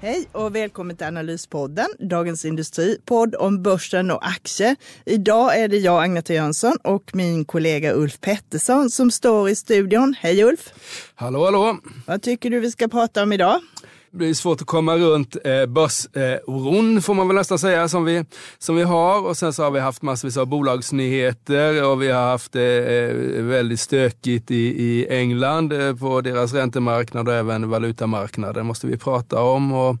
Hej och välkommen till Analyspodden, Dagens Industri, podd om börsen och aktier. Idag är det jag, Agneta Jönsson, och min kollega Ulf Pettersson som står i studion. Hej Ulf! Hallå, hallå! Vad tycker du vi ska prata om idag? Det blir svårt att komma runt eh, börsoron eh, får man väl nästan säga som vi, som vi har. Och sen så har vi haft massvis av bolagsnyheter och vi har haft eh, eh väldigt stökigt i, i England eh, på deras räntemarknad och även valutamarknaden måste vi prata om. Och,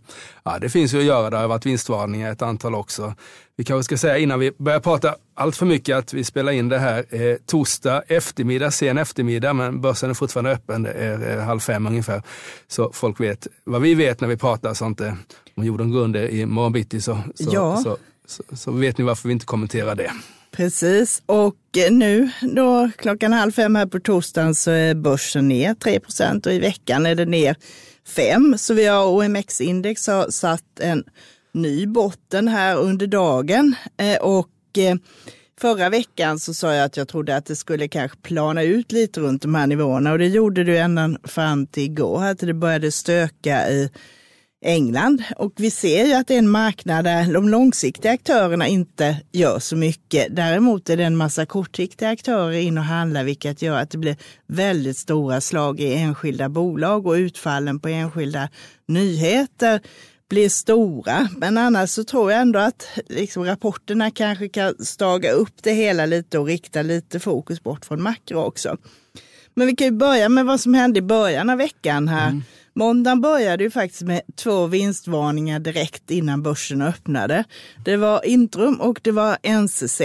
ja, det finns ju att göra, det har varit vinstvarningar ett antal också. Vi kanske ska säga innan vi börjar prata allt för mycket att vi spelar in det här eh, torsdag eftermiddag, sen eftermiddag, men börsen är fortfarande öppen. Det är eh, halv fem ungefär. Så folk vet vad vi vet när vi pratar, så inte om jorden går under i morgon bitti så, så, Ja. så, så, så vet ni varför vi inte kommenterar det. Precis, och eh, nu då klockan halv fem här på torsdagen så är börsen ner 3 procent och i veckan är det ner 5 Så vi har OMX-index har satt en ny botten här under dagen. Eh, och eh, Förra veckan så sa jag att jag trodde att det skulle kanske plana ut lite runt de här nivåerna. Och det gjorde det ända fram till igår, att det började stöka i England. Och vi ser ju att det är en marknad där de långsiktiga aktörerna inte gör så mycket. Däremot är det en massa kortsiktiga aktörer in och handlar, vilket gör att det blir väldigt stora slag i enskilda bolag och utfallen på enskilda nyheter blir stora. Men annars så tror jag ändå att liksom, rapporterna kanske kan staga upp det hela lite och rikta lite fokus bort från makro också. Men vi kan ju börja med vad som hände i början av veckan här. Mm. Måndagen började ju faktiskt med två vinstvarningar direkt innan börsen öppnade. Det var Intrum och det var NCC.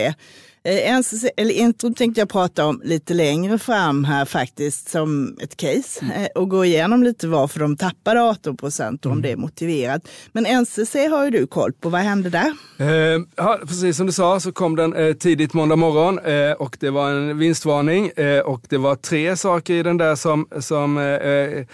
Eh, NCC, eller Intrum tänkte jag prata om lite längre fram här faktiskt som ett case eh, och gå igenom lite varför de tappade 18 procent och om det är motiverat. Men NCC har ju du koll på, vad hände där? Eh, ja, precis som du sa så kom den eh, tidigt måndag morgon eh, och det var en vinstvarning eh, och det var tre saker i den där som, som eh, eh,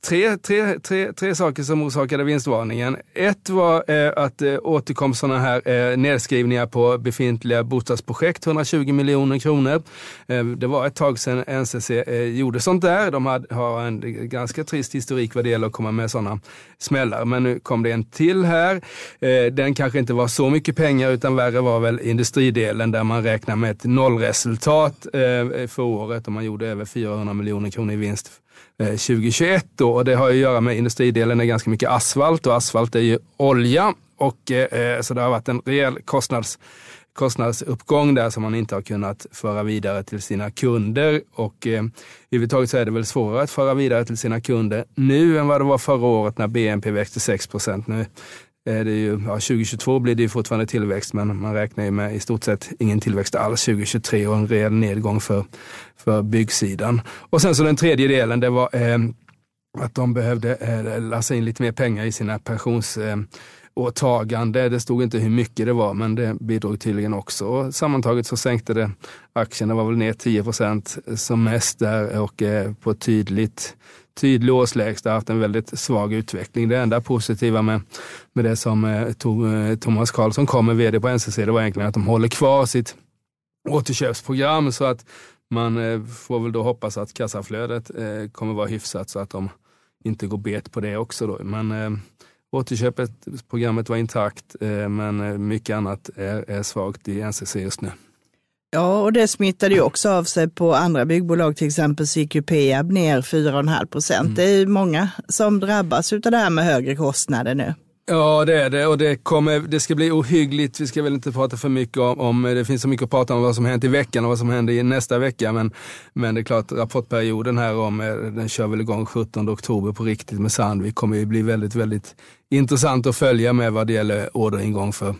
Tre, tre, tre, tre saker som orsakade vinstvarningen. Ett var eh, att det återkom sådana här eh, nedskrivningar på befintliga bostadsprojekt, 120 miljoner kronor. Eh, det var ett tag sedan NCC eh, gjorde sånt där. De hade, har en ganska trist historik vad det gäller att komma med sådana smällar. Men nu kom det en till här. Eh, den kanske inte var så mycket pengar utan värre var väl industridelen där man räknar med ett nollresultat eh, för året och man gjorde över 400 miljoner kronor i vinst Eh, 2021 då. Och det har ju att göra med industridelen är ganska mycket asfalt och asfalt är ju olja. Och, eh, eh, så det har varit en rejäl kostnads, kostnadsuppgång där som man inte har kunnat föra vidare till sina kunder. Och eh, överhuvudtaget så är det väl svårare att föra vidare till sina kunder nu än vad det var förra året när BNP växte 6 procent. Nu är det ju, ja, 2022 blir det ju fortfarande tillväxt men man räknar ju med i stort sett ingen tillväxt alls 2023 och en rejäl nedgång för, för byggsidan. Och sen så den tredje delen det var eh, att de behövde eh, lassa in lite mer pengar i sina pensions eh, åtagande. Det stod inte hur mycket det var, men det bidrog tydligen också. Och sammantaget så sänkte det aktierna, var väl ner 10 procent som mest där och eh, på ett tydligt tydlig årslägsta haft en väldigt svag utveckling. Det enda positiva med, med det som eh, to, eh, Thomas Karlsson kom med, vd på NCC, det var egentligen att de håller kvar sitt återköpsprogram så att man eh, får väl då hoppas att kassaflödet eh, kommer vara hyfsat så att de inte går bet på det också. Då. Men eh, återköpet, programmet var intakt eh, men eh, mycket annat är, är svagt i NCC just nu. Ja, och det smittade ju också av sig på andra byggbolag, till exempel så gick ju Peab ner 4,5 procent. Det är ju många som drabbas av det här med högre kostnader nu. Ja det är det och det, kommer, det ska bli ohyggligt. Vi ska väl inte prata för mycket om, om, det finns så mycket att prata om vad som hänt i veckan och vad som händer i nästa vecka. Men, men det är klart rapportperioden här om, eh, den kör väl igång 17 oktober på riktigt med Sandvik kommer ju bli väldigt, väldigt intressant att följa med vad det gäller orderingång för,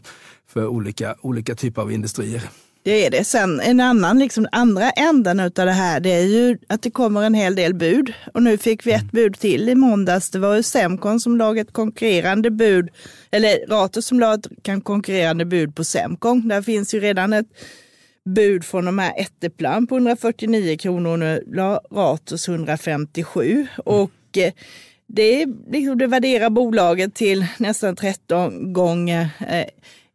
för olika, olika typer av industrier. Det är det. Sen en annan, liksom andra änden av det här, det är ju att det kommer en hel del bud. Och nu fick vi ett bud till i måndags. Det var ju Semcon som lade ett konkurrerande bud, eller Ratos som lade ett konkurrerande bud på Semcon. Där finns ju redan ett bud från de här Etteplan på 149 kronor. och Nu la Ratos 157. Och eh, det, liksom, det värderar bolaget till nästan 13 gånger eh,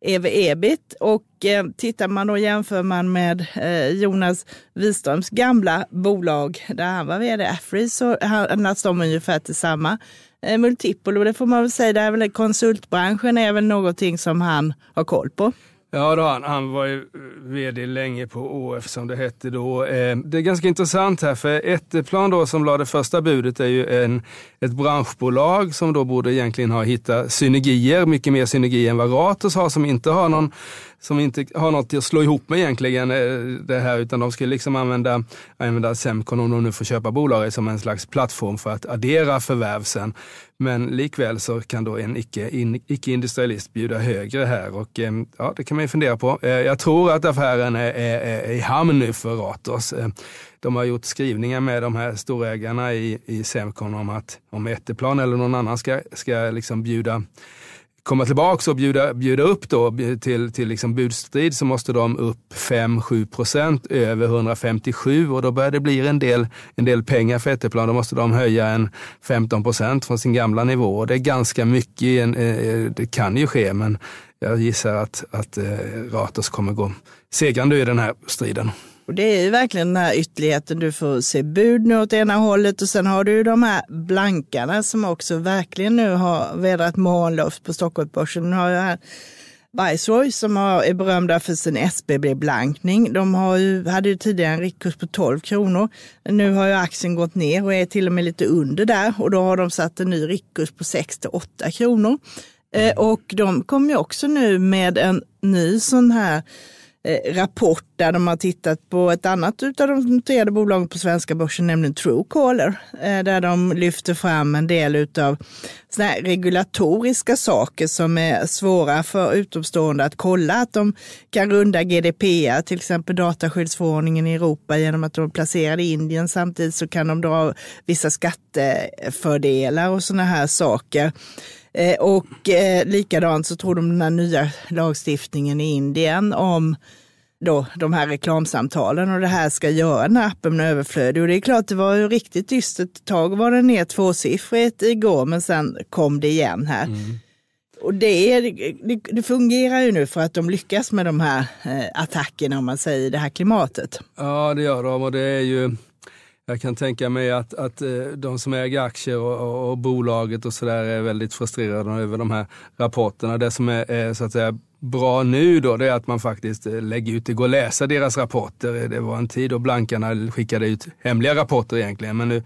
ev-ebit. Och eh, tittar man då jämför man med eh, Jonas Wiströms gamla bolag där han var vd Afri så handlas de ungefär till samma eh, multipel. Och det får man väl säga, det är väl konsultbranschen är väl någonting som han har koll på. Ja, då han, han var ju eh, vd länge på ÅF som det hette då. Eh, det är ganska intressant här för Etteplan då som lade första budet är ju en, ett branschbolag som då borde egentligen ha hittat synergier, mycket mer synergier än vad Ratos har som inte har någon som inte har något att slå ihop med egentligen eh, det här utan de ska liksom använda, använda Semcon om de nu får köpa bolaget som en slags plattform för att addera förvärv sen. Men likväl så kan då en icke-industrialist bjuda högre här och eh, ja, det kan man ju fundera på. Eh, jag tror att affären är, är, är i hamn nu för Ratos. De har gjort skrivningar med de här storägarna i, i Semcon om att om Etteplan eller någon annan ska, ska liksom bjuda komma tillbaka och bjuda, bjuda upp då till, till liksom budstrid så måste de upp 5-7 procent över 157 och då börjar det bli en del, en del pengar för Etteplan. Då måste de höja en 15 procent från sin gamla nivå. Och det är ganska mycket, En, eh, det kan ju ske men jag gissar att, att eh, Ratos kommer gå segrande i den här striden. Och det är ju verkligen den här ytterligheten. Du får se bud nu åt ena hållet och sen har du de här blankarna som också verkligen nu har vädrat morgonluft på Stockholmsbörsen. Nu har jag här Viceroy som har, är berömda för sin SBB-blankning. De har ju, hade ju tidigare en riktkurs på 12 kronor. Nu har ju aktien gått ner och är till och med lite under där och då har de satt en ny riktkurs på 6 till 8 kronor. Eh, och de kommer ju också nu med en ny sån här Eh, rapport där de har tittat på ett annat av de noterade bolagen på svenska börsen, nämligen Truecaller, eh, där de lyfter fram en del av regulatoriska saker som är svåra för utomstående att kolla, att de kan runda GDPR, till exempel dataskyddsförordningen i Europa genom att de är placerade i Indien. Samtidigt så kan de dra vissa skattefördelar och sådana här saker. Eh, och eh, likadant så tror de den här nya lagstiftningen i Indien om då de här reklamsamtalen och det här ska göra den här appen överflödig. Och det är klart, det var ju riktigt dystert. Ett tag var den ner tvåsiffrigt igår, men sen kom det igen här. Mm. Och det, är, det, det, fungerar ju nu för att de lyckas med de här eh, attackerna, om man säger, i det här klimatet. Ja, det gör de och det är ju jag kan tänka mig att, att eh, de som äger aktier och, och, och bolaget och sådär är väldigt frustrerade över de här rapporterna. Det som är, är, så att säga bra nu då, det är att man faktiskt eh, lägger ut, det går att läsa deras rapporter. Eh, det var en tid då blankarna skickade ut hemliga rapporter egentligen, men nu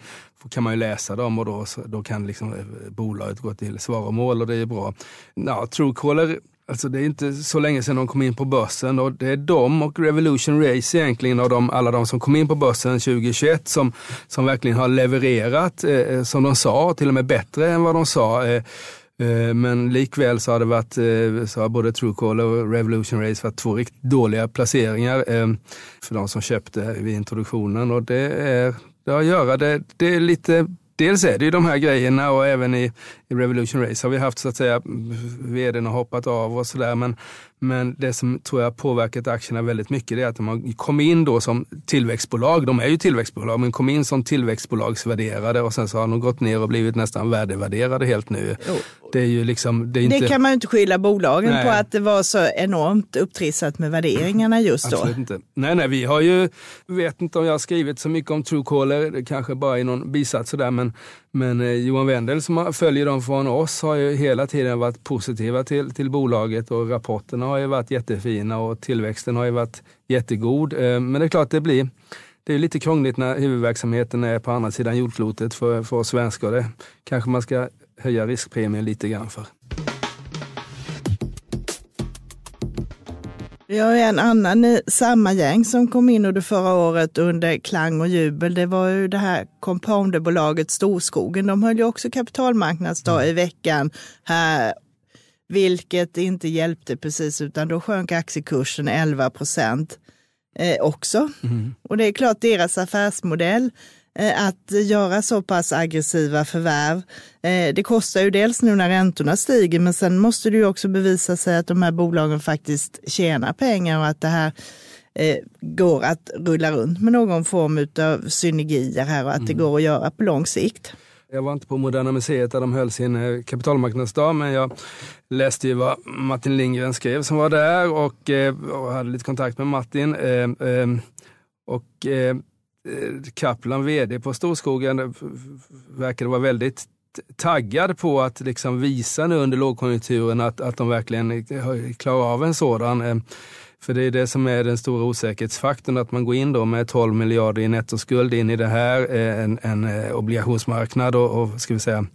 kan man ju läsa dem och då, då kan liksom bolaget gå till svaromål och det är bra. Ja, Truecaller Alltså det är inte så länge sedan de kom in på börsen och det är de och Revolution Race egentligen av de, alla de som kom in på börsen 2021 som, som verkligen har levererat eh, eh som de sa, till och med bättre än vad de sa. Eh, eh, men likväl så har det varit, eh, så har både Truecaller och Revolution Race varit två riktigt dåliga placeringar eh, för de som köpte vid introduktionen och det är det har att göra, det, det är lite dels är det ju de här grejerna och även i, i Revolution Race har vi haft så att säga vdn har hoppat av och sådär. Men, men det som tror jag påverkat aktierna väldigt mycket är att de har kommit in då som tillväxtbolag. De är ju tillväxtbolag, men kom in som tillväxtbolagsvärderade och sen så har de gått ner och blivit nästan värdevärderade helt nu. Jo. Det, är ju liksom, det, är inte... det kan man ju inte skylla bolagen nej. på att det var så enormt upptrissat med värderingarna just då. Absolut inte. Nej, nej, vi har ju, vet inte om jag har skrivit så mycket om Truecaller, kanske bara i någon bisats sådär, men, men eh, Johan Wendel som följer dem från oss har ju hela tiden varit positiva till, till bolaget och rapporterna har ju varit jättefina och tillväxten har ju varit jättegod. Eh, men det är klart det blir det är lite krångligt när huvudverksamheten är på andra sidan jordklotet för, för oss svenskar. Det kanske man ska höja riskpremien lite grann för. Vi har en annan samma gäng som kom in under förra året under klang och jubel. Det var ju det här compounderbolaget Storskogen. De höll ju också kapitalmarknadsdag mm. i veckan här, vilket inte hjälpte precis, utan då sjönk aktiekursen 11 procent. eh, också. Mm. Och det är klart deras affärsmodell att göra så pass aggressiva förvärv. Eh, det kostar ju dels nu när räntorna stiger, men sen måste det ju också bevisa sig att de här bolagen faktiskt tjänar pengar och att det här eh, går att rulla runt med någon form av synergier här och att mm. det går att göra på lång sikt. Jag var inte på Moderna Museet där de höll sin eh, kapitalmarknadsdag, men jag läste ju vad Martin Lindgren skrev som var där och, eh, och hade lite kontakt med Martin. Eh, och Eh, Kaplan, vd på Storskogen, eh, verkade vara väldigt taggad på att liksom visa nu under lågkonjunkturen att, att de verkligen eh, klarar av en sådan för det är det som är den stora osäkerhetsfaktorn, att man går in då med 12 miljarder i nettoskuld in i det här, en, en obligationsmarknad och, och ska vi säga,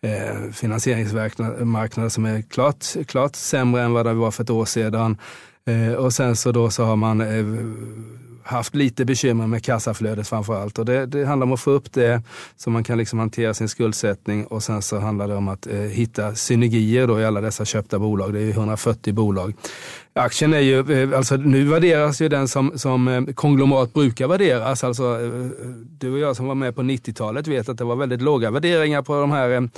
eh, finansieringsmarknad som är klart, klart sämre än vad det var för ett år sedan. och sen så då så har man haft lite bekymmer med kassaflödet framför allt. Och det, det, handlar om att få upp det så man kan liksom hantera sin skuldsättning och sen så handlar det om att eh, hitta synergier då i alla dessa köpta bolag. Det är 140 bolag. Aktien är ju, eh, alltså nu värderas ju den som, som eh, konglomerat brukar värderas. Alltså, eh, du och jag som var med på 90-talet vet att det var väldigt låga värderingar på de här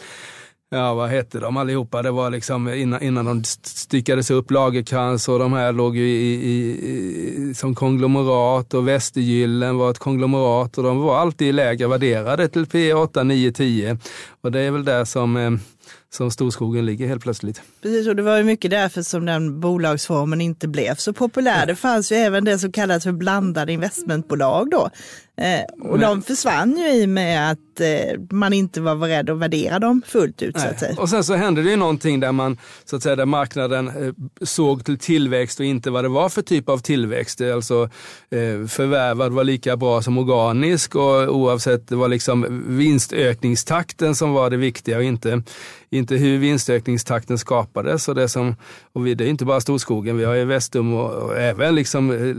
ja vad hette de allihopa? Det var liksom innan, innan de styckades upp, Lagerkrans och de här låg ju i, i, i, som konglomerat och Västergyllen var ett konglomerat och de var alltid lägre värderade till P 8, 9, 10. Och det är väl där som eh, som storskogen ligger helt plötsligt. Precis, och det var ju mycket därför som den bolagsformen inte blev så populär. Det fanns ju även det som kallas för blandade investmentbolag då. Eh, och Men, de försvann ju i med att eh, man inte var beredd att värdera dem fullt ut. Så att säga. Och sen så hände det ju någonting där man, så att säga, där marknaden eh, såg till tillväxt och inte vad det var för typ av tillväxt. Alltså eh, förvärvad var lika bra som organisk och oavsett det var liksom vinstökningstakten som var det viktiga och inte, inte hur vinstökningstakten skapades. Och det, som, och vi, det är inte bara Storskogen, vi har ju Vestum och, och även liksom eh,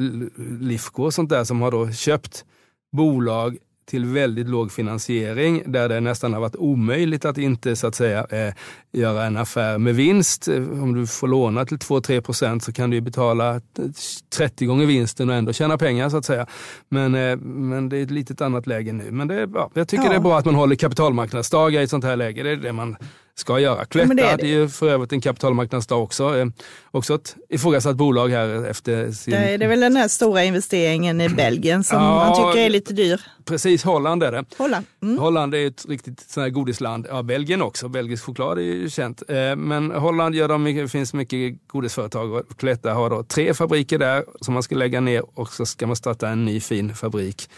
Lifco och sånt där som har då köpt bolag till väldigt låg finansiering där det nästan har varit omöjligt att inte så att säga eh, göra en affär med vinst. Om du får låna till 2-3 procent så kan du betala 30 gånger vinsten och ändå tjäna pengar så att säga. Men, eh, men det är ett litet annat läge nu. Men det, ja, jag tycker ja. det är bra att man håller kapitalmarknadsdagar i ett sånt här läge. Det är det man ska göra. Cloetta ja, hade ju för övrigt en kapitalmarknadsdag också. Eh, också ett ifrågasatt bolag här efter sin... Det är, det väl den här stora investeringen i Belgien som ja, man tycker är lite dyr. Precis, Holland är det. Holland, mm. Holland är ett riktigt sån här godisland. Ja, Belgien också. Belgisk choklad är ju känt. Eh, men Holland gör de, det finns mycket godisföretag och Cloetta har då tre fabriker där som man ska lägga ner och så ska man starta en ny fin fabrik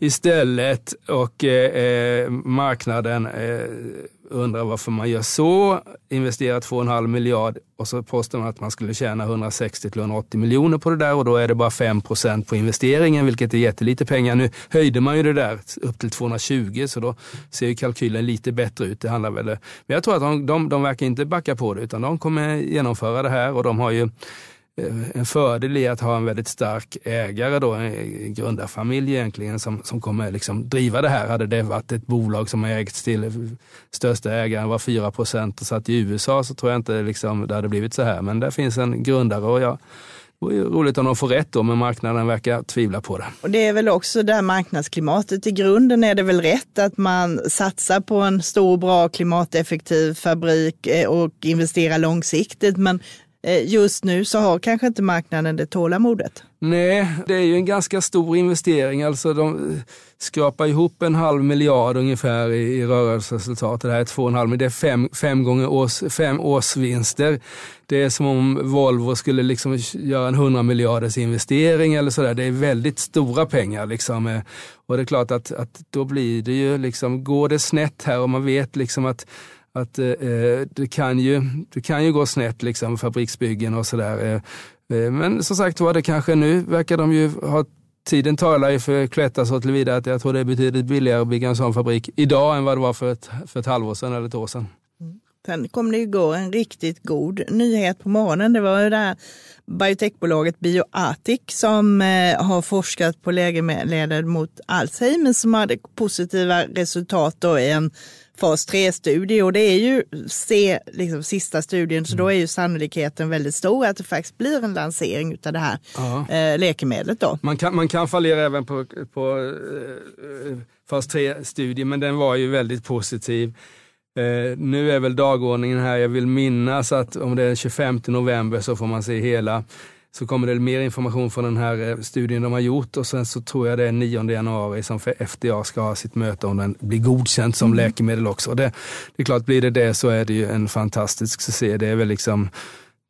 istället. Och eh, eh marknaden eh, undrar varför man gör så, investerar 2,5 miljard och så påstår man att man skulle tjäna 160-180 miljoner på det där och då är det bara 5 procent på investeringen, vilket är jättelite pengar. Nu höjde man ju det där upp till 220 så då ser ju kalkylen lite bättre ut. Det handlar väl, men jag tror att de, de, de verkar inte backa på det utan de kommer genomföra det här och de har ju Eh, en fördel i att ha en väldigt stark ägare, då, en grundarfamilj egentligen, som, som kommer liksom driva det här. Hade det varit ett bolag som ägts till största ägaren var 4 procent och satt i USA så tror jag inte liksom det hade blivit så här. Men där finns en grundare och jag det vore roligt om de får rätt då, men marknaden verkar tvivla på det. Och det är väl också det här marknadsklimatet. I grunden är det väl rätt att man satsar på en stor, bra, klimateffektiv fabrik eh, och investerar långsiktigt. Men Eh, just nu så har kanske inte marknaden det tålamodet. Nej, det är ju en ganska stor investering. Alltså de eh, skrapar ihop en halv miljard ungefär i, i rörelseresultat. Det här är två och en halv, men det är fem, fem gånger års, fem årsvinster. Det är som om Volvo skulle liksom göra en hundra miljarders investering eller sådär. Det är väldigt stora pengar. Liksom. Eh, och det är klart att, att då blir det ju liksom, går det snett här och man vet liksom att att eh, eh, det, kan ju, det kan ju gå snett, liksom, fabriksbyggen och sådär. Eh, eh, men som sagt var, det kanske nu verkar de ju ha Tiden talar ju för Cloetta så tillvida att jag tror det är betydligt billigare att bygga en sån fabrik idag än vad det var för ett, för ett halvår sedan eller ett år sedan. Mm. Sen kom det igår en riktigt god nyhet på morgonen. Det var ju det här biotechbolaget Bioartic som eh, har forskat på läkemedel mot Alzheimer som hade positiva resultat då i en fas 3-studie och det är ju se, liksom, sista studien så då är ju sannolikheten väldigt stor att det faktiskt blir en lansering av det här Ja. eh, läkemedlet. Då. Man kan, man kan fallera även på, på eh, fas 3-studie, men den var ju väldigt positiv. Eh, nu är väl dagordningen här, jag vill minnas att om det är 25 november så får man se hela. Så kommer det mer information från den här eh, studien de har gjort och sen så tror jag det är 9 januari som FDA ska ha sitt möte om den blir godkänd som läkemedel också. Det, det är klart, blir det det så är det ju en fantastisk succé. Det är väl liksom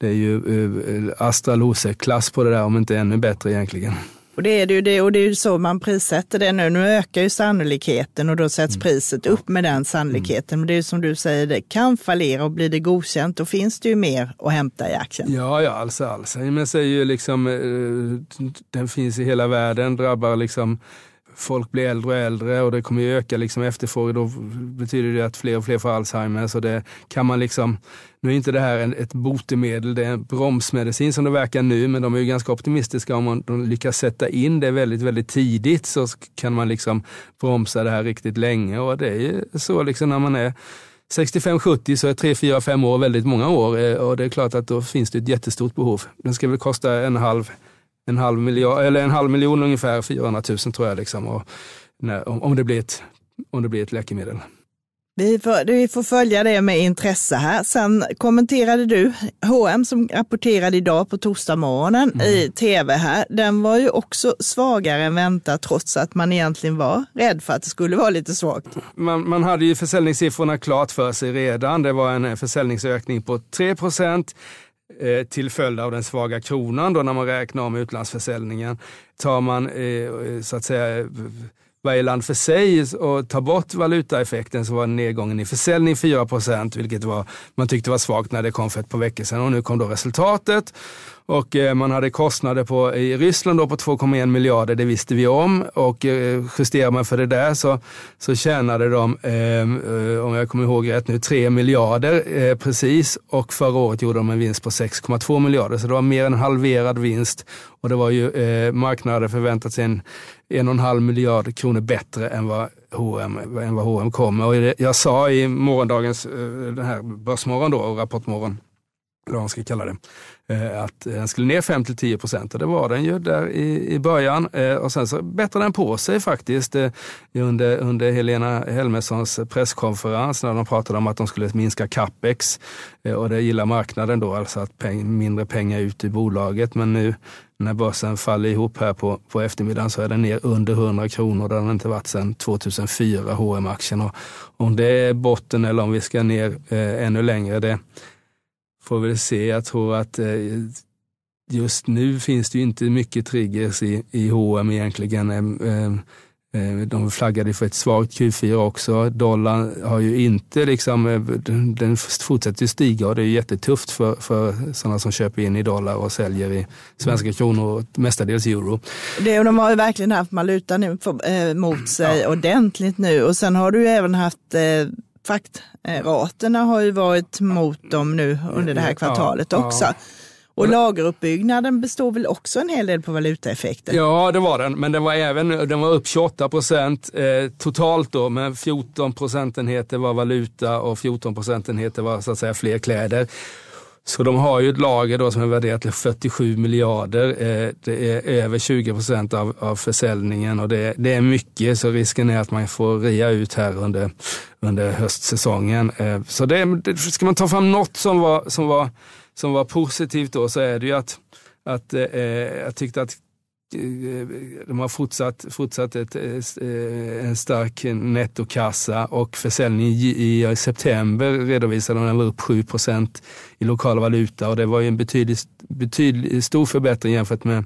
det är ju uh, Astra Lose-klass på det där, om inte ännu bättre egentligen. Och det är det ju det, och det är ju så man prissätter det nu. Nu ökar ju sannolikheten och då sätts Mm. priset upp med den sannolikheten. Men det är ju som du säger, det kan fallera och blir det godkänt då finns det ju mer att hämta i aktien. Ja, ja, alltså Alzheimers är ju liksom, eh, den finns i hela världen, drabbar liksom folk blir äldre och äldre och det kommer ju öka liksom efterfrågan. Då betyder det att fler och fler får Alzheimers. Så det kan man liksom, nu är inte det här en, ett botemedel, det är en bromsmedicin som det verkar nu, men de är ju ganska optimistiska om man de lyckas sätta in det väldigt, väldigt tidigt så kan man liksom bromsa det här riktigt länge. Och det är ju så liksom när man är 65-70 så är 3, 4, 5 år väldigt många år eh, och det är klart att då finns det ett jättestort behov. Den ska väl kosta en halv, en halv, miljard, eller en halv miljon ungefär, 400 000 tror jag, liksom, och när, om, om, det blir ett, om det blir ett läkemedel. Vi får, vi får följa det med intresse här. Sen kommenterade du H&M som rapporterade idag på torsdagsmorgonen i tv här. Den var ju också svagare än väntat trots att man egentligen var rädd för att det skulle vara lite svagt. Man, man hade ju försäljningssiffrorna klart för sig redan. Det var en försäljningsökning på 3 procent eh, till följd av den svaga kronan då när man räknar om utlandsförsäljningen. Tar man eh, eh så att säga eh, varje land för sig och tar bort valutaeffekten så var nedgången i försäljning 4 vilket var, man tyckte var svagt när det kom för ett par veckor sedan. Och nu kom då resultatet. Och eh, man hade kostnader på, i Ryssland då på 2,1 miljarder, det visste vi om. Och eh, justerar man för det där så, så tjänade de, ehm, eh, om jag kommer ihåg rätt nu, 3 miljarder eh, precis. Och förra året gjorde de en vinst på 6,2 miljarder. Så det var mer än halverad vinst. Och det var ju, eh, marknaden förväntat sig en, en och en halv miljard kronor bättre än vad H&M, än vad H&M kommer. Och jag sa i morgondagens, eh, den här Börsmorgon då, Rapportmorgon, eller vad man ska kalla det, eh, att den skulle ner 5-10 procent och det var den ju där i, i början. Eh, och sen så bättrade den på sig faktiskt eh, under, under Helena Helmerssons presskonferens när de pratade om att de skulle minska capex. Och det gillar marknaden då, alltså att peng, mindre pengar ut i bolaget. Men nu när börsen faller ihop här på, på eftermiddagen så är den ner under 100 kronor. Det har den inte varit sedan 2004, hm aktien Och om det är botten eller om vi ska ner eh, ännu längre, det får vi se. Jag tror att eh, just nu finns det ju inte mycket triggers i, i H&M egentligen. Eh, de flaggade för ett svagt Q4 också. Dollarn har ju inte liksom, den fortsätter stiga och det är jättetufft för, för sådana som köper in i dollar och säljer i svenska kronor, mestadels euro. Det, och de har ju verkligen haft valutan mot sig ja. ordentligt nu och sen har du ju även haft eh, fraktraterna har ju varit mot dem nu under det här kvartalet också. Och lageruppbyggnaden består väl också en hel del på valutaeffekter? Ja, det var den, men den var även den var upp 28 procent eh, totalt då, men 14 procentenheter var valuta och 14 procentenheter var så att säga fler kläder. Så de har ju ett lager då som är värderat till 47 miljarder. Eh, det är över 20 procent av, av försäljningen och det, det, är mycket så risken är att man får ria ut här under, under höstsäsongen. Eh, så det, ska man ta fram något som var, som var som var positivt då så är det ju att, att eh, jag tyckte att de har fortsatt, fortsatt ett, eh, en stark nettokassa och försäljningen i, i september redovisade den var upp 7% i lokal valuta och det var ju en betydligt, betydligt stor förbättring jämfört med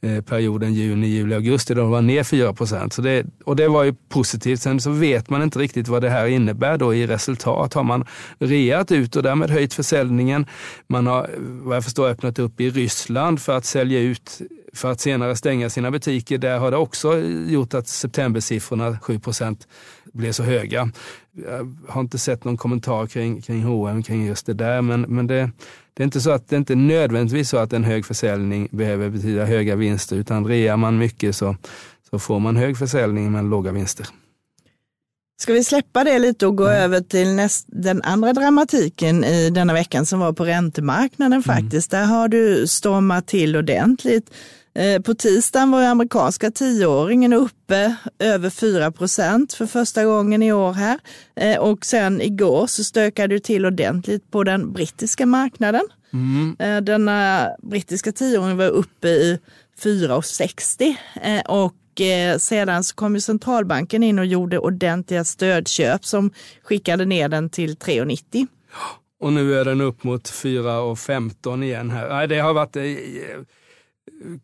Eh, perioden juni, juli, augusti då de var ner 4 procent. Det, och det var ju positivt. Sen så vet man inte riktigt vad det här innebär då i resultat. Har man reat ut och därmed höjt försäljningen. Man har vad jag förstår öppnat upp i Ryssland för att sälja ut för att senare stänga sina butiker. Där har det också gjort att septembersiffrorna 7 procent blev så höga. Jag har inte sett någon kommentar kring, kring H&M kring just det där, men, men det, det är inte så att det är inte nödvändigtvis så att en hög försäljning behöver betyda höga vinster, utan rear man mycket så, så får man hög försäljning men låga vinster. Ska vi släppa det lite och gå mm. över till näst, den andra dramatiken i denna veckan som var på räntemarknaden mm. faktiskt. Mm. Där har du stormat till ordentligt. Eh, på tisdagen var amerikanska tioåringen uppe över 4 procent för första gången i år här. Eh, och sen igår så stökade det till ordentligt på den brittiska marknaden. Mm. Eh, den brittiska tioåringen var uppe i 4,60 och sedan så kom ju centralbanken in och gjorde ordentliga stödköp som skickade ner den till 3,90. Och nu är den upp mot 4,15 igen här. Det har varit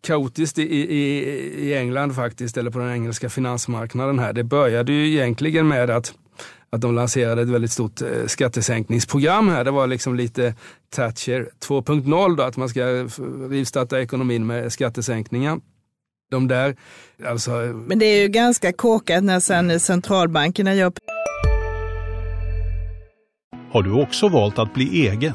kaotiskt i, i, i England faktiskt, eller på den engelska finansmarknaden här. Det började ju egentligen med att att de lanserade ett väldigt stort eh, skattesänkningsprogram här. Det var liksom lite Thatcher 2.0 då, att man ska rivstarta ekonomin med skattesänkningar. De där, alltså... Men det är ju ganska kåkat när sen centralbankerna gör... Har du också valt att bli egen?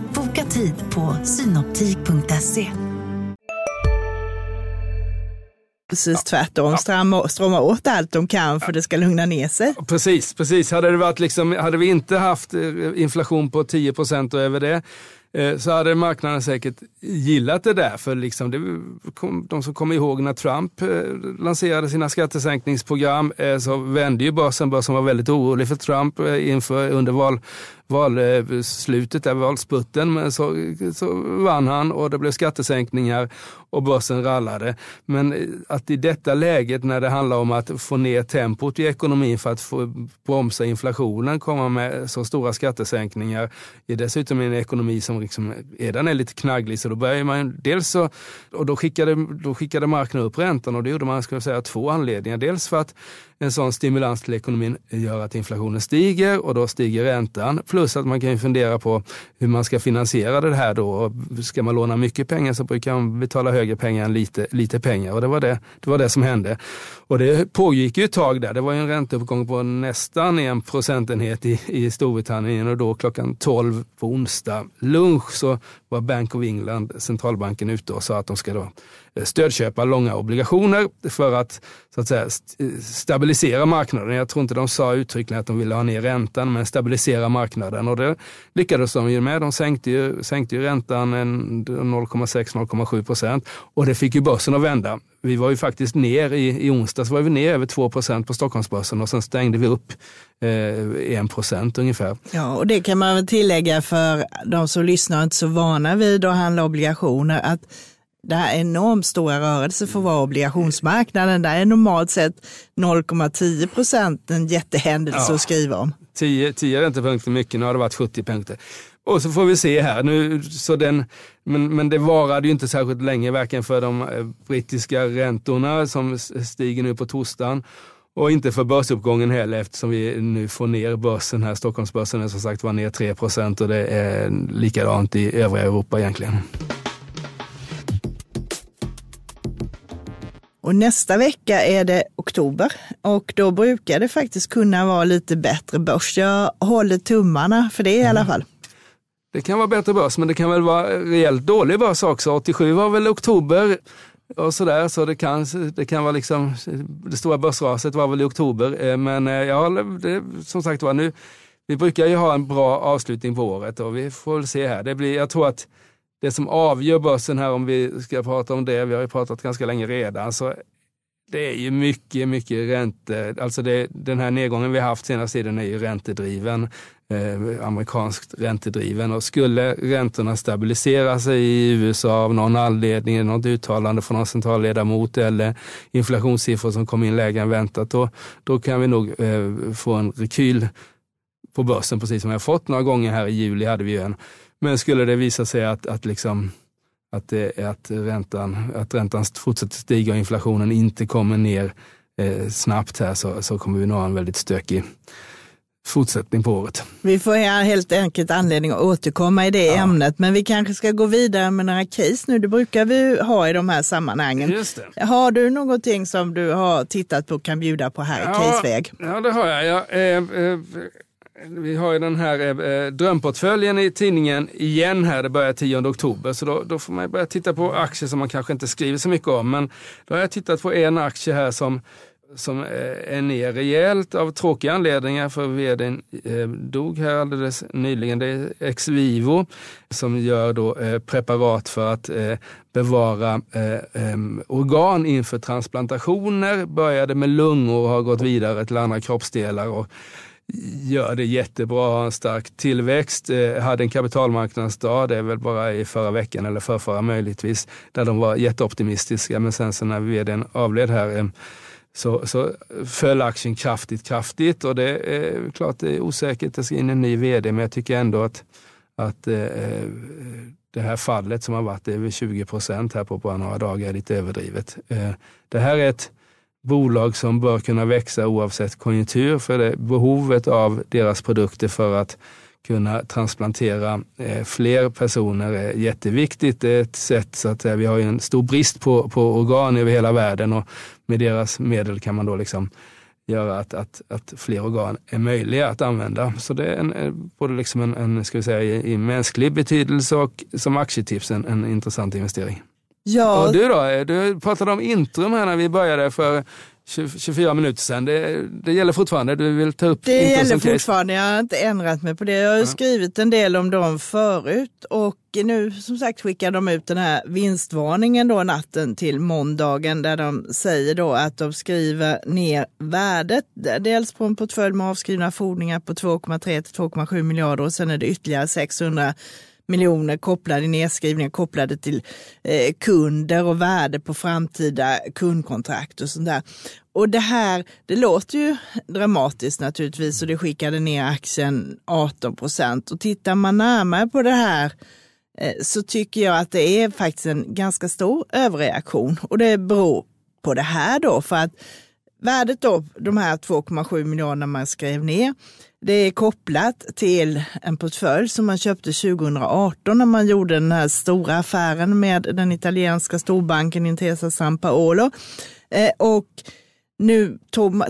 Boka tid på synoptik.se. Precis tvärtom, strama, strama åt allt de kan för det ska lugna ner sig. Precis, precis. Hade, det varit liksom, hade vi inte haft eh, inflation på 10 procent och över det, Eh, så hade marknaden säkert gillat det där. För liksom det, de som kommer ihåg när Trump eh, lanserade sina skattesänkningsprogram så vände ju börsen. Börsen var väldigt orolig för Trump inför, under val, valslutet, eh, där valsputten. Men så, så vann han och det blev skattesänkningar och börsen rallade. Men eh, att i detta läget när det handlar om att få ner tempot i ekonomin för att få bromsa inflationen komma med så stora skattesänkningar är dessutom en ekonomi som liksom, eh, redan är lite knagglig. Så då börjar man dels så, och då skickade, då skickade marknaden upp räntan och det gjorde man, ska jag säga, två anledningar. Dels för att en sån stimulans till ekonomin gör att inflationen stiger och då stiger räntan. Plus att man kan fundera på hur man ska finansiera det här då. Ska man låna mycket pengar så brukar man betala högre pengar än lite, lite pengar och det var det, det var det som hände. Och det pågick ju ett tag där. Det var ju en ränteuppgång på nästan en procentenhet i, i Storbritannien och då klockan 12 på onsdag lunch så var Bank of England, centralbanken, ute och sa att de ska då eh, stödköpa långa obligationer för att, så att säga, eh, stabilisera marknaden. Jag tror inte de sa uttryckligen att de ville ha ner räntan, men stabilisera marknaden. Och det lyckades de ju med. De sänkte ju, sänkte ju räntan 0,6-0,7 procent och det fick ju börsen att vända. Vi var ju faktiskt ner i, i onsdags var vi ner över 2 procent på Stockholmsbörsen och sen stängde vi upp eh, 1 procent ungefär. Ja, och det kan man väl tillägga för de som lyssnar och inte så vana vid att handla obligationer att det här är enormt stora rörelser för vara obligationsmarknaden. Det är normalt sett 0,10 procent en jättehändelse ja. att skriva om. 10, 10 räntepunkter mycket, nu har det varit 70 punkter. Och så får vi se här. Nu, så den, men, men det varade ju inte särskilt länge, varken för de eh, brittiska räntorna som stiger nu på torsdagen och inte för börsuppgången heller eftersom vi nu får ner börsen här. Stockholmsbörsen är som sagt var ner 3 och det är likadant i övriga Europa egentligen. Och nästa vecka är det oktober och då brukar det faktiskt kunna vara lite bättre börs. Jag håller tummarna för det i alla fall. Det kan vara bättre börs, men det kan väl vara rejält dålig börs också. 87 var väl oktober och sådär, så det kan, det kan vara liksom, det stora börsraset var väl i oktober. Eh, men eh, ja, det, som sagt var, nu, vi brukar ju ha en bra avslutning på året och vi får väl se här. Det blir, jag tror att det som avgör börsen här, om vi ska prata om det, vi har ju pratat ganska länge redan, så det är ju mycket, mycket ränte, alltså det, den här nedgången vi har haft senaste tiden är ju räntedriven, eh, amerikanskt räntedriven och skulle räntorna stabilisera sig i USA av någon anledning, något uttalande från någon centralledamot eller inflationssiffror som kom in lägre än väntat, då, då kan vi nog eh, få en rekyl på börsen, precis som vi har fått några gånger här i juli hade vi en. Men skulle det visa sig att, att liksom att, det, att, räntan, att räntan fortsätter stiga och inflationen inte kommer ner eh, snabbt här så, så kommer vi nog ha en väldigt stökig, fortsättning på året. Vi får helt enkelt anledning att återkomma i det ja. ämnet, men vi kanske ska gå vidare med några case nu. Det brukar vi ha i de här sammanhangen. Just det. Har du någonting som du har tittat på och kan bjuda på här ja, i caseväg? Ja, det har jag. jag eh, eh, vi har ju den här eh, drömportföljen i tidningen igen här, det börjar 10 oktober, så då, då får man börja titta på aktier som man kanske inte skriver så mycket om. Men då har jag tittat på en aktie här som som eh, är ner rejält av tråkiga anledningar för vdn eh, dog här alldeles nyligen. Det är Exvivo som gör då eh, preparat för att bevara organ inför transplantationer. Började med lungor och har gått vidare till andra kroppsdelar. Och gör det jättebra, har en stark tillväxt. hade en kapitalmarknadsdag, det är väl bara i förra veckan eller förra möjligtvis, där de var jätteoptimistiska. Men sen så när vdn avled här så, så föll aktien kraftigt, kraftigt. Och det är klart det är osäkert, det ska in en ny vd, men jag tycker ändå att, att eh, eh det här fallet som har varit över 20 procent här på bara några dagar är lite överdrivet. Eh, det här är ett bolag som bör kunna växa oavsett konjunktur, för det behovet av deras produkter för att kunna transplantera eh, fler personer är jätteviktigt. Det är ett sätt så att vi har en stor brist på, på organ över hela världen. Och med deras medel kan man då liksom göra att, att, att fler organ är möjliga att använda. Så det är en, både liksom en, en ska vi säga, i, i mänsklig betydelse och som aktietips en, en intressant investering. Ja. Och du då? Du pratade om Intrum här när vi började för 24 minuter sedan. Det, det gäller fortfarande? Du vill ta upp Det gäller fortfarande. Jag har inte ändrat mig på det. Jag har ja. skrivit en del om dem förut och nu som sagt skickar de ut den här vinstvarningen då natten till måndagen där de säger då att de skriver ner värdet. Dels på en portfölj med avskrivna fordringar på 2,3 till 2,7 miljarder och sen är det ytterligare 600 miljoner kopplade nedskrivningar kopplade till eh, kunder och värde på framtida kundkontrakt och sånt där. Och det här, det låter ju dramatiskt naturligtvis och det skickade ner aktien 18 procent. Och tittar man närmare på det här eh, så tycker jag att det är faktiskt en ganska stor överreaktion och det beror på det här då för att värdet då, de här 2,7 miljarderna man skrev ner, det är kopplat till en portfölj som man köpte 2018 när man gjorde den här stora affären med den italienska storbanken Intesa San Paolo. Eh, och nu tog,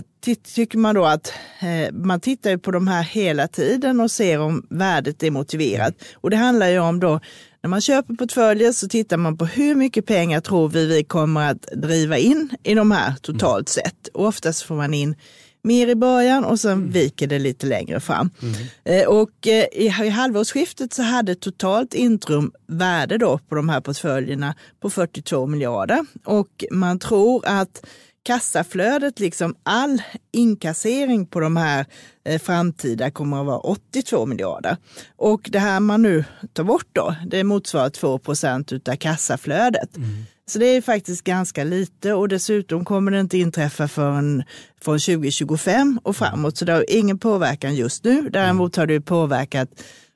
tycker man då att eh, man tittar på de här hela tiden och ser om värdet är motiverat. Och det handlar ju om då, när man köper portföljer så tittar man på hur mycket pengar tror vi vi kommer att driva in i de här totalt sett. Och oftast får man in mer i början och sen mm. viker det lite längre fram. Mm. Eh, och eh, i, halvårsskiftet så hade totalt Intrum värde då på de här portföljerna på 42 miljarder och man tror att kassaflödet, liksom all inkassering på de här eh, framtida kommer att vara 82 miljarder. Och det här man nu tar bort då, det motsvarar 2 procent av kassaflödet. Mm. Så det är faktiskt ganska lite och dessutom kommer det inte inträffa förrän från 2025 och framåt. Så det har ingen påverkan just nu. Däremot har det påverkat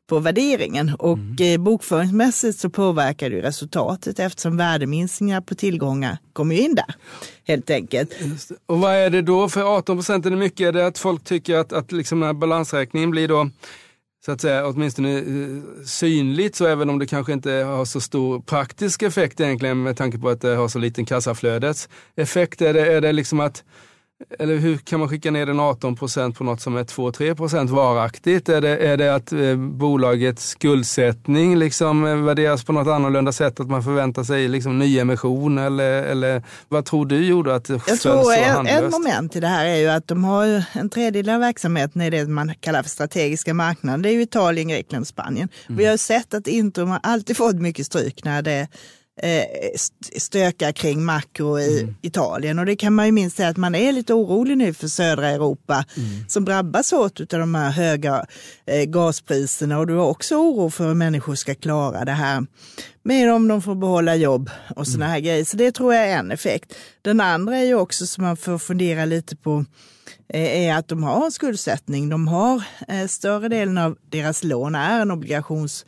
på värderingen och mm. Eh, bokföringsmässigt så påverkar det resultatet eftersom värdeminskningar på tillgångar kommer in där. Helt enkelt. Och vad är det då? För 18 procent är det mycket. Är det att folk tycker att, att liksom den här balansräkningen blir då så att säga åtminstone eh, synligt, så även om det kanske inte har så stor praktisk effekt egentligen med tanke på att det har så liten kassaflödets effekt, är det, är det liksom att eller hur kan man skicka ner den 18 procent på något som är 2-3 procent varaktigt? Är det, är det att eh, bolagets skuldsättning liksom eh, värderas på något annorlunda sätt? Att man förväntar sig liksom nyemission eller, eller vad tror du gjorde att det tror så en, ett moment i det här är ju att de har en tredjedel av verksamheten i det man kallar för strategiska marknader. Det är ju Italien, Grekland och Spanien. Mm. Vi har sett att Intrum har alltid fått mycket stryk när det stökar kring makro i mm. Italien. Och det kan man ju minst säga att man är lite orolig nu för södra Europa mm. som drabbas hårt av de här höga eh, gaspriserna. Och du har också oro för hur människor ska klara det här med om de får behålla jobb och sådana mm. här grejer. Så det tror jag är en effekt. Den andra är ju också som man får fundera lite på eh, är att de har en skuldsättning. De har större delen av deras lån är en obligations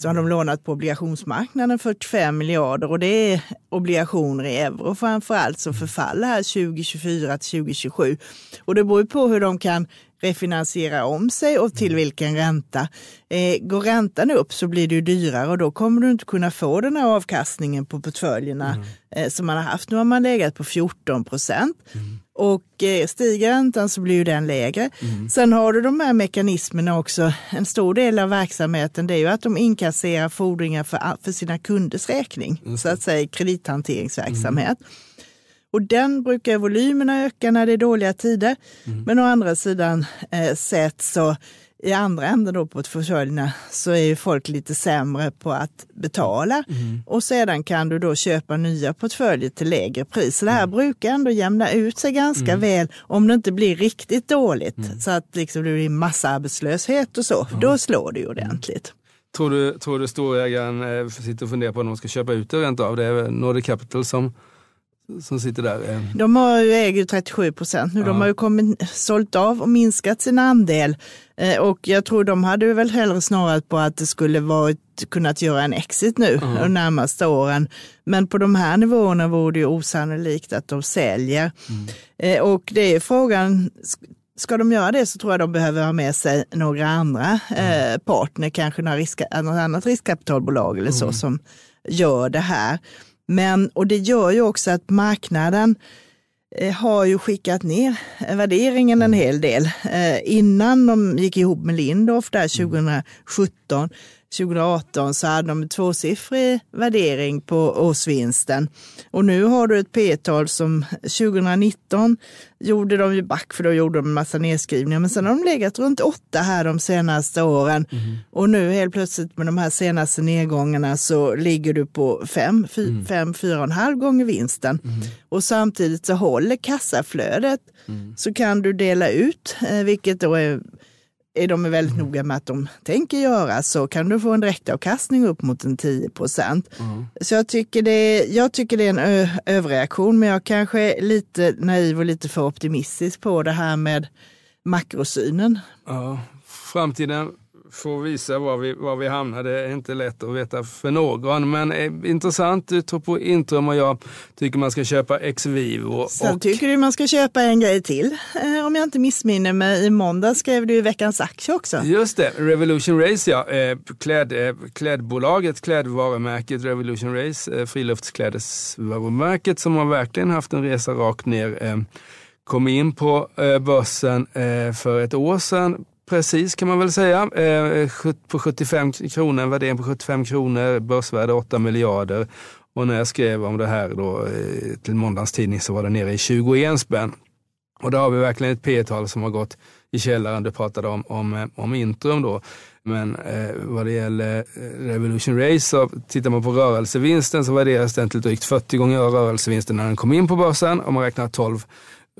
så har de lånat på obligationsmarknaden 45 miljarder och det är obligationer i euro framför allt som förfaller här 2024 till 2027. Och det beror på hur de kan refinansiera om sig och till vilken ränta. Eh, går räntan upp så blir det ju dyrare och då kommer du inte kunna få den här avkastningen på portföljerna mm. eh, som man har haft. Nu har man legat på 14 procent. Mm. Och eh, stiger räntan så blir ju den lägre. Mm. Sen har du de här mekanismerna också. En stor del av verksamheten det är ju att de inkasserar fordringar för, för sina kunders räkning. Så att säga kredithanteringsverksamhet. Mm. Och den brukar volymerna öka när det är dåliga tider. Mm. Men å andra sidan eh, sett så i andra änden då på försörjningarna så är ju folk lite sämre på att betala mm. och sedan kan du då köpa nya portföljer till lägre pris. Så det här mm. brukar ändå jämna ut sig ganska mm. väl om det inte blir riktigt dåligt mm. så att liksom det blir massarbetslöshet och så. Då slår det ju ordentligt. Tror du, tror du storägaren eh, sitter och funderar på om de ska köpa ut det rent av? Det är Nordic Capital som som sitter där? Eh. De har ju äger 37 procent nu. Ja. De har ju kommit, sålt av och minskat sin andel. Eh, och jag tror de hade väl hellre snarare på att det skulle varit kunnat göra en exit nu mm. de närmaste åren. Men på de här nivåerna vore det ju osannolikt att de säljer. Mm. Eh, och det är frågan, ska de göra det så tror jag de behöver ha med sig några andra mm. eh, partner, kanske några risk, något annat riskkapitalbolag eller så mm. som gör det här. Men, och det gör ju också att marknaden eh, har ju skickat ner värderingen en hel del. Eh, innan de gick ihop med Lindorff där 2017 2018 så hade de en tvåsiffrig värdering på årsvinsten. Och nu har du ett P-tal som 2019 gjorde de ju back för då gjorde de en massa nedskrivningar. Men sen har de legat runt åtta här de senaste åren. Mm. Och nu helt plötsligt med de här senaste nedgångarna så ligger du på fem, fy, mm. fem fyra och en halv gånger vinsten. Mm. Och samtidigt så håller kassaflödet mm. så kan du dela ut, eh, vilket då är är de väldigt mm. noga med att de tänker göra så kan du få en direktavkastning upp mot en 10 procent. Mm. Så jag tycker, det, jag tycker det är en överreaktion men jag kanske är lite naiv och lite för optimistisk på det här med makrosynen. Ja, framtiden får visa var vi, var vi hamnar. Det är inte lätt att veta för någon. Men eh, intressant, du tror på Intrum och jag tycker man ska köpa Exvivo. Sen och... tycker du man ska köpa en grej till. Eh, om jag inte missminner mig, i måndag skrev du Veckans Aktie också. Just det, Revolution Race ja. Eh, kläd, eh, klädbolaget, klädvarumärket Revolution Race, eh, friluftsklädesvarumärket som har verkligen haft en resa rakt ner. Eh, kom in på eh, börsen eh, för ett år sedan Precis kan man väl säga. Eh, på 75 kronor, en värdering på 75 kronor, börsvärde 8 miljarder. Och när jag skrev om det här då, eh, till måndagens tidning så var det nere i 21 spänn. Och då har vi verkligen ett P-tal som har gått i källaren. Du pratade om, om, eh, om Intrum då. Men eh, vad det gäller Revolution Race, så tittar man på rörelsevinsten så värderas den till drygt 40 gånger rörelsevinsten när den kom in på börsen. Om man räknar 12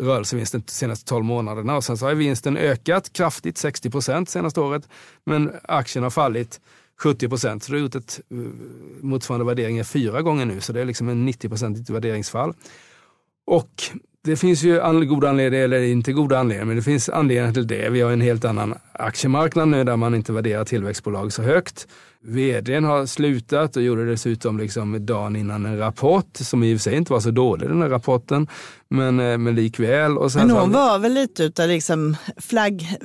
rörelsevinsten de senaste 12 månaderna. Och sen så har vinsten ökat kraftigt, 60 procent senaste året. Men aktien har fallit 70 procent. Så det har gjort ett eh, motsvarande värdering fyra gånger nu. Så det är liksom en 90 procentigt värderingsfall. Och det finns ju goda anledningar, eller inte goda anledningar, men det finns anledningar till det. Vi har en helt annan aktiemarknad nu där man inte värderar tillväxtbolag så högt. Vdn har slutat och gjorde dessutom liksom dagen innan en rapport som i och för sig inte var så dålig den här rapporten. Men, eh, men likväl. Och sen men hon var väl lite utav liksom flagg,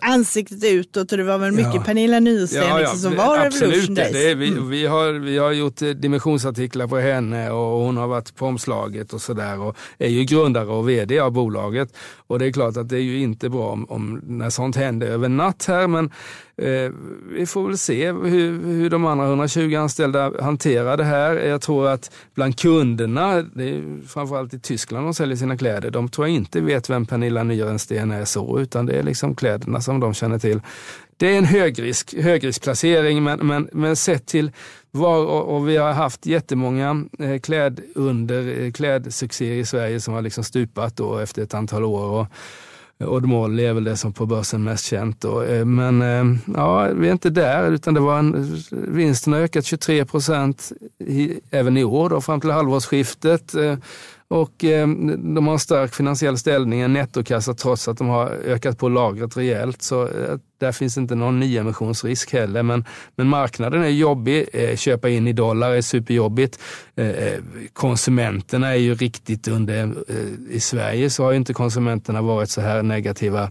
ansiktet utåt och det var väl mycket ja. Pernilla Nysten ja, ja, liksom, som var Revolution Days. Det vi, mm. vi, har, vi har gjort eh, dimensionsartiklar på henne och hon har varit på omslaget och sådär och är ju grundare och vd av bolaget. Och det är klart att det är ju inte bra om, om när sånt händer över natt här men eh, vi får väl se hur, hur de andra 120 anställda hanterar det här. Jag tror att bland kunderna, det är framförallt i Tyskland de säljer sina kläder, de tror jag inte vet vem Pernilla Nyrensten är så utan det är liksom kläderna som de känner till. Det är en högrisk, högriskplacering men, men, men sett till var, och, och vi har haft jättemånga eh, klädunder, eh, klädsuccéer i Sverige som har liksom stupat då efter ett antal år. Och, Odd Molly är väl det som på börsen mest känt. Då. Eh, men eh, ja, vi är inte där, utan det var en, vinsten har ökat 23 procent även i år då, fram till halvårsskiftet. Eh, och eh, de har en stark finansiell ställning, en nettokassa trots att de har ökat på lagret rejält. Så eh, där finns inte någon nyemissionsrisk heller. Men, men marknaden är jobbig. Eh, köpa in i dollar är superjobbigt. Eh, eh, konsumenterna är ju riktigt under... Eh, I Sverige så har inte konsumenterna varit så här negativa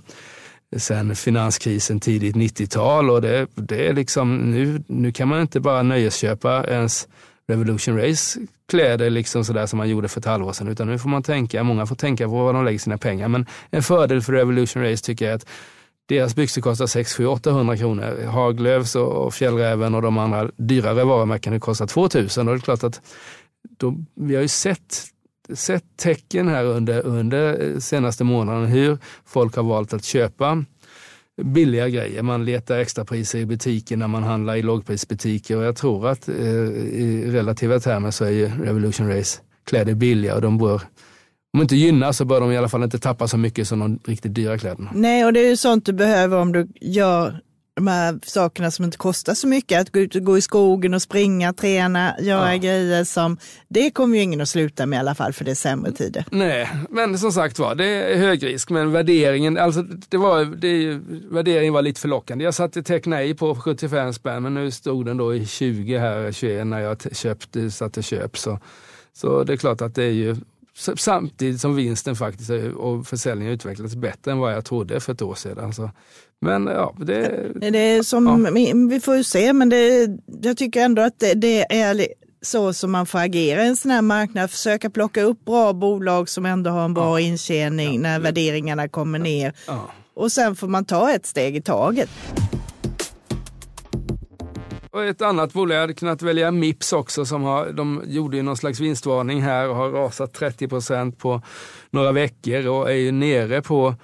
sen finanskrisen tidigt 90-tal och det, det är liksom nu, nu kan man inte bara nöjesköpa ens Revolution Race kläder liksom sådär som man gjorde för ett halvår sedan. Utan nu får man tänka, många får tänka på var de lägger sina pengar. Men en fördel för Revolution Race tycker jag är att deras byxor kostar 6 7 800 kronor. Haglöfs och Fjällräven och de andra dyrare varumärkena kostar 2000 och det är klart att då, vi har ju sett sett tecken här under, under eh, senaste månaden hur folk har valt att köpa billiga grejer. Man letar extrapriser i butiker när man handlar i lågprisbutiker och jag tror att eh, i relativa termer så är ju Revolution Race kläder billiga och de bör om inte gynnas så bör de i alla fall inte tappa så mycket som de riktigt dyra kläderna. Nej, och det är ju sånt du behöver om du gör de här sakerna som inte kostar så mycket, att gå ut och gå i skogen och springa, träna, göra ja. grejer som, det kommer ju ingen att sluta med i alla fall för det är sämre tider. Nej, men som sagt var, det är hög risk, men värderingen, alltså det var, det, värderingen var lite förlockande. Jag satte teck nej på 75 spänn, men nu stod den då i 20 här, 21 när jag köpte, satte köp. Så, så det är klart att det är ju samtidigt som vinsten faktiskt och försäljningen utvecklats bättre än vad jag trodde för ett år sedan. Så men ja, det... det är som, ja. Vi får ju se, men det, jag tycker ändå att det, det är så som man får agera i en sån här marknad. Försöka plocka upp bra bolag som ändå har en bra ja. intjäning ja. när värderingarna kommer ner. Ja. Och sen får man ta ett steg i taget. Och ett annat bolag, jag hade kunnat välja Mips också, som har, de gjorde ju någon slags vinstvarning här och har rasat 30 procent på några veckor och är ju nere på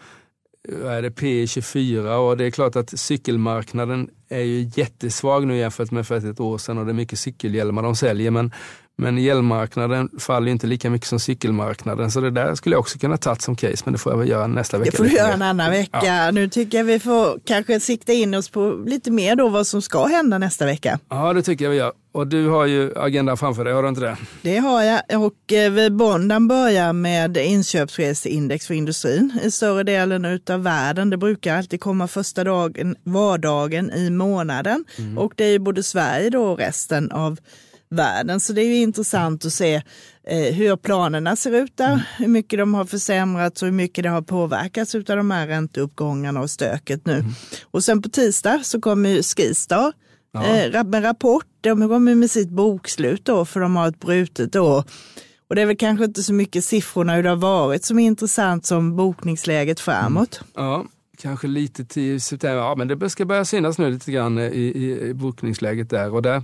är det P24 och det är klart att cykelmarknaden är ju jättesvag nu jämfört med för ett år sedan och det är mycket cykelhjälmar de säljer men men hjälmmarknaden faller inte lika mycket som cykelmarknaden. Så det där skulle jag också kunna ta som case, men det får jag väl göra nästa vecka. Det får du göra en annan vecka. Ja. Nu tycker jag vi får kanske sikta in oss på lite mer då vad som ska hända nästa vecka. Ja, det tycker jag vi gör. Och du har ju agendan framför dig, har du inte det? Det har jag. Och eh, Bondan börjar med inköpschefsindex för industrin i större delen av världen. Det brukar alltid komma första dagen, vardagen i månaden. Mm. Och det är ju både Sverige då och resten av världen. Så det är ju intressant att se eh, hur planerna ser ut där, mm. hur mycket de har försämrats och hur mycket det har påverkats av de här ränteuppgångarna och stöket nu. Mm. Och sen på tisdag så kommer ju Skistar ja. eh, med rapport. De kommer med sitt bokslut då, för de har ett brutet år. Och det är väl kanske inte så mycket siffrorna hur det har varit som är intressant som bokningsläget framåt. Mm. Ja, kanske lite till september. Ja, men det ska börja synas nu lite grann i, i, i bokningsläget där. Och där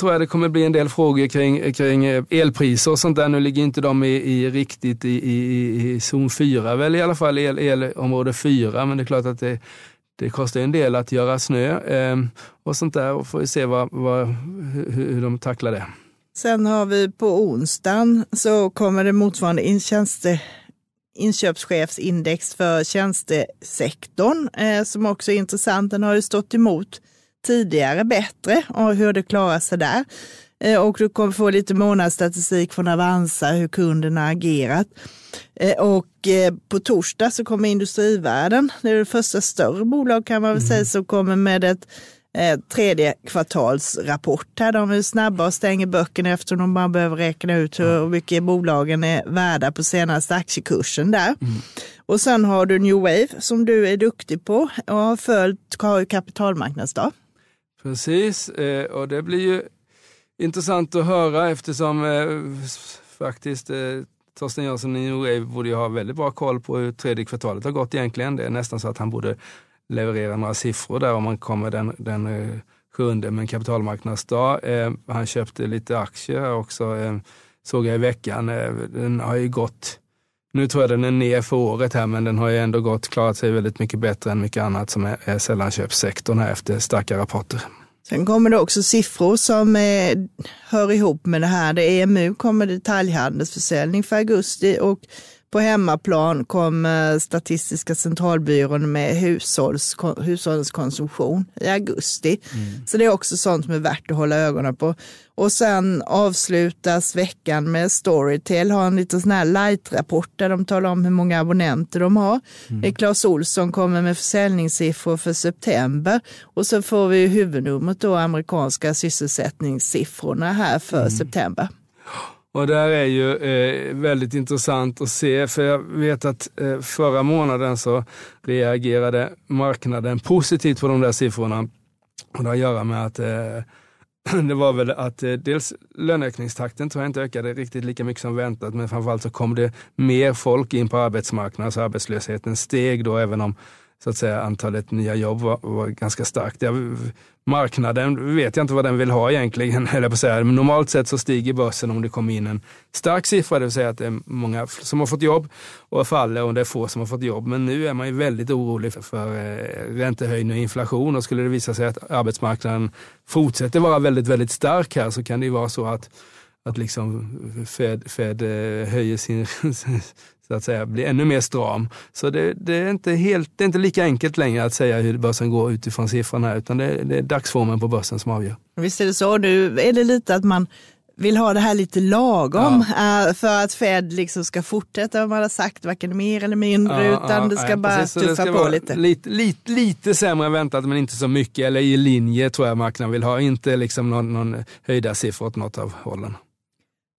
tror jag det kommer bli en del frågor kring, kring eh, elpriser och sånt där. Nu ligger inte de i, i riktigt i, i, i zon 4, väl i alla fall el, elområde 4, men det är klart att det, det kostar en del att göra snö eh, och sånt där och får vi se vad, vad, hur, hur de tacklar det. Sen har vi på onsdagen så kommer det motsvarande intjänste inköpschefsindex för tjänstesektorn eh, som också är intressant. Den har ju stått emot tidigare bättre och hur det klarar sig där. Eh, och du kommer få lite månadsstatistik från Avanza hur kunderna agerat. Eh, och eh, på torsdag så kommer Industrivärden, det är det första större bolag kan man väl mm. säga, som kommer med ett tredje kvartalsrapport. Här de är snabba och stänger böckerna eftersom de bara behöver räkna ut hur mycket bolagen är värda på senaste aktiekursen där. Mm. Och sen har du New Wave som du är duktig på och har följt har kapitalmarknadsdag. Precis, eh, och det blir ju intressant att höra eftersom eh, faktiskt eh, Torsten Jönsson i New borde ju ha väldigt bra koll på hur tredje kvartalet har gått egentligen. Det är nästan så att han borde leverera några siffror där om man kommer den, den eh, sjunde med en kapitalmarknadsdag. Eh, han köpte lite aktier också, eh, såg jag i veckan. Den har ju gått nu tror jag den är ner för året här, men den har ju ändå gått, klarat sig väldigt mycket bättre än mycket annat som är, är sällanköpssektorn här efter starka rapporter. Sen kommer det också siffror som eh, hör ihop med det här. Det EMU kommer detaljhandelsförsäljning för augusti och på hemmaplan kom Statistiska centralbyrån med hushålls, hushållens konsumtion i augusti. Mm. Så det är också sånt som är värt att hålla ögonen på. Och sen avslutas veckan med Storytel, har en liten sån här light-rapport där de talar om hur många abonnenter de har. Mm. Claes Olsson kommer med försäljningssiffror för september och så får vi huvudnumret då, amerikanska sysselsättningssiffrorna här för mm. september. Och där är ju eh, väldigt intressant att se, för jag vet att eh, förra månaden så reagerade marknaden positivt på de där siffrorna. Och det har att göra med att eh, det var väl att eh, dels löneökningstakten tror jag inte ökade riktigt lika mycket som väntat, men framförallt så kom det mer folk in på arbetsmarknaden, så arbetslösheten steg då, även om så att säga, antalet nya jobb var, var ganska starkt. Jag, marknaden vet jag inte vad den vill ha egentligen, eller på säga. Men normalt sett så stiger börsen om det kommer in en stark siffra, det vill säga att det är många som har fått jobb och faller och det är få som har fått jobb. Men nu är man ju väldigt orolig för, för eh, räntehöjning och inflation och skulle det visa sig att arbetsmarknaden fortsätter vara väldigt, väldigt stark här så kan det ju vara så att att liksom Fed, Fed eh, höjer sin så att säga, blir ännu mer stram. Så det, det, är inte helt, det är inte lika enkelt längre att säga hur börsen går utifrån siffrorna, utan det, det är dagsformen på börsen som avgör. Visst är det så. Nu är det lite att man vill ha det här lite lagom ja. Eh, för att Fed liksom ska fortsätta vad man har sagt, varken mer eller mindre, ja, utan ja, det ska bara precis, tuffa ska på lite. lite. Lite, lite sämre än väntat, men inte så mycket, eller i linje tror jag marknaden vill ha, inte liksom någon, någon höjda siffror åt något av hållen.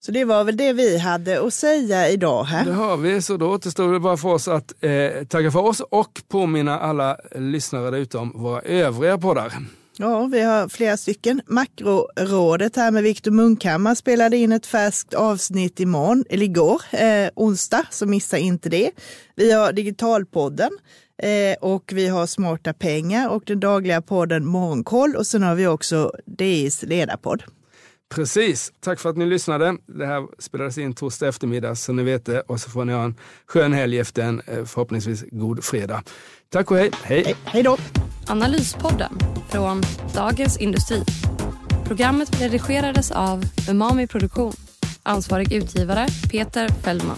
Så det var väl det vi hade att säga idag. Här. Det har vi, så då återstår det bara för oss att eh, tacka för oss och påminna alla lyssnare där ute om våra övriga poddar. Ja, vi har flera stycken. Makrorådet här med Viktor Munkhammar spelade in ett färskt avsnitt imorgon, eller igår, eh, onsdag, så missa inte det. Vi har Digitalpodden eh, och vi har Smarta pengar och den dagliga podden Morgonkoll och sen har vi också DIs ledarpodd. Precis. Tack för att ni lyssnade. Det här spelades in torsdag eftermiddag så ni vet det och så får ni ha en skön helg efter en eh, förhoppningsvis god fredag. Tack och hej. Hej. Hej då. Analyspodden från Dagens Industri. Programmet redigerades av Umami Produktion. Ansvarig utgivare Peter Fellman.